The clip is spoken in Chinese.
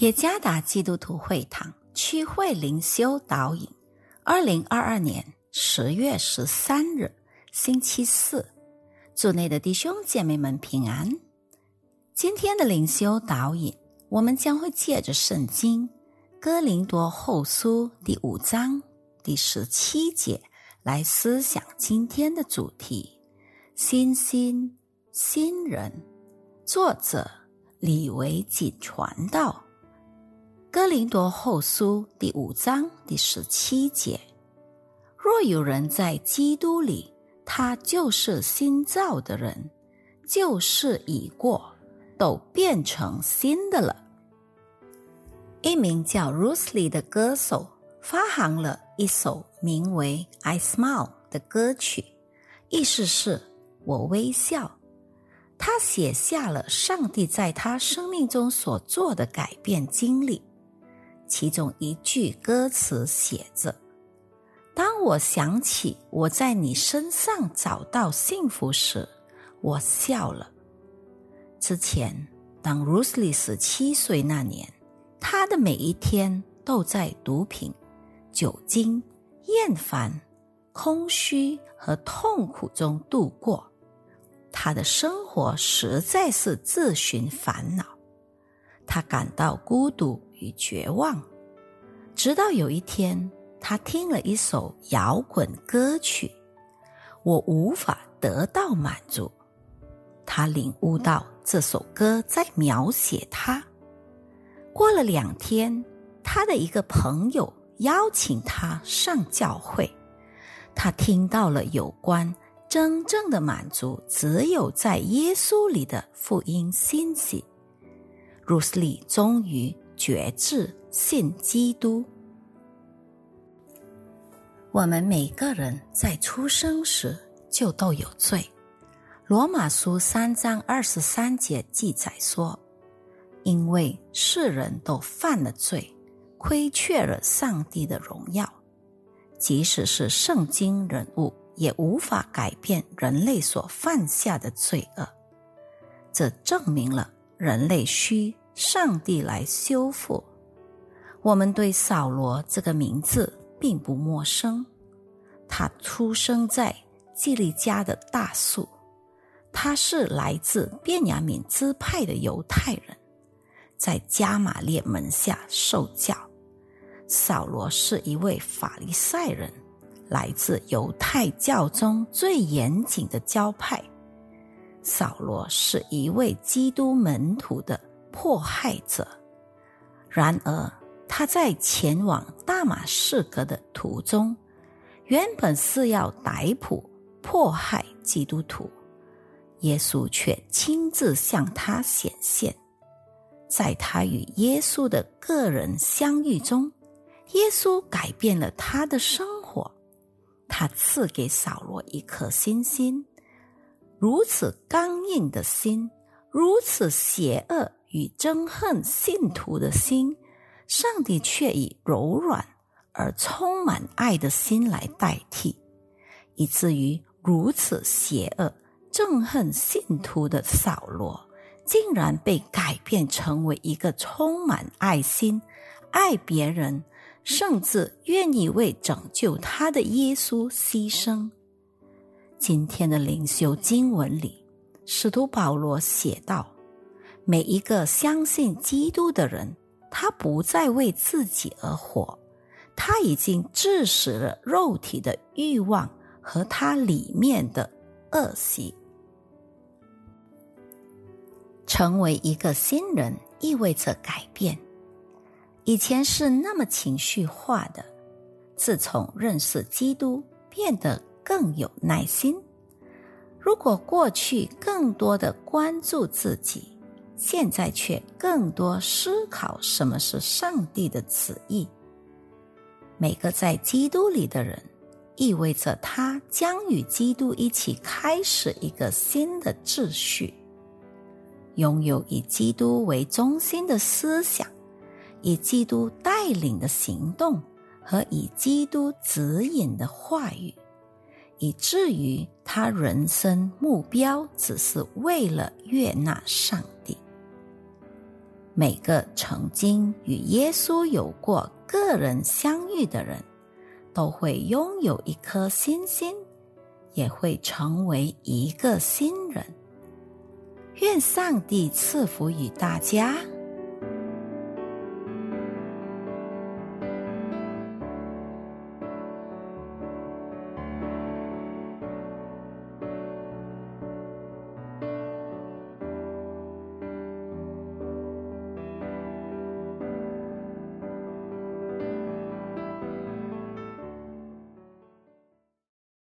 耶加达基督徒会堂区会灵修导引，二零二二年十月十三日，星期四，祝内的弟兄姐妹们平安。今天的灵修导引，我们将会借着圣经哥林多后书第五章第十七节来思想今天的主题：新心新人。作者李维锦传道。哥林多后书第五章第十七节：若有人在基督里，他就是新造的人，旧事已过，都变成新的了。一名叫 Rusli 的歌手发行了一首名为《I Smile》的歌曲，意思是我微笑。他写下了上帝在他生命中所做的改变经历。其中一句歌词写着：“当我想起我在你身上找到幸福时，我笑了。”之前，当 Rusli 十七岁那年，他的每一天都在毒品、酒精、厌烦、空虚和痛苦中度过。他的生活实在是自寻烦恼，他感到孤独。与绝望，直到有一天，他听了一首摇滚歌曲，我无法得到满足。他领悟到这首歌在描写他。过了两天，他的一个朋友邀请他上教会，他听到了有关真正的满足只有在耶稣里的福音信息。鲁斯利终于。觉志信基督。我们每个人在出生时就都有罪。罗马书三章二十三节记载说：“因为世人都犯了罪，亏缺了上帝的荣耀。即使是圣经人物，也无法改变人类所犯下的罪恶。这证明了人类需。”上帝来修复。我们对扫罗这个名字并不陌生。他出生在基利家的大树，他是来自便雅悯支派的犹太人，在加玛列门下受教。扫罗是一位法利赛人，来自犹太教中最严谨的教派。扫罗是一位基督门徒的。迫害者。然而，他在前往大马士革的途中，原本是要逮捕、迫害基督徒。耶稣却亲自向他显现。在他与耶稣的个人相遇中，耶稣改变了他的生活。他赐给扫罗一颗新心，如此刚硬的心，如此邪恶。与憎恨信徒的心，上帝却以柔软而充满爱的心来代替，以至于如此邪恶、憎恨信徒的扫罗，竟然被改变成为一个充满爱心、爱别人，甚至愿意为拯救他的耶稣牺牲。今天的灵修经文里，使徒保罗写道。每一个相信基督的人，他不再为自己而活，他已经致死了肉体的欲望和他里面的恶习。成为一个新人意味着改变，以前是那么情绪化的，自从认识基督，变得更有耐心。如果过去更多的关注自己。现在却更多思考什么是上帝的旨意。每个在基督里的人，意味着他将与基督一起开始一个新的秩序，拥有以基督为中心的思想，以基督带领的行动和以基督指引的话语，以至于他人生目标只是为了悦纳上帝。每个曾经与耶稣有过个人相遇的人，都会拥有一颗星星，也会成为一个新人。愿上帝赐福于大家。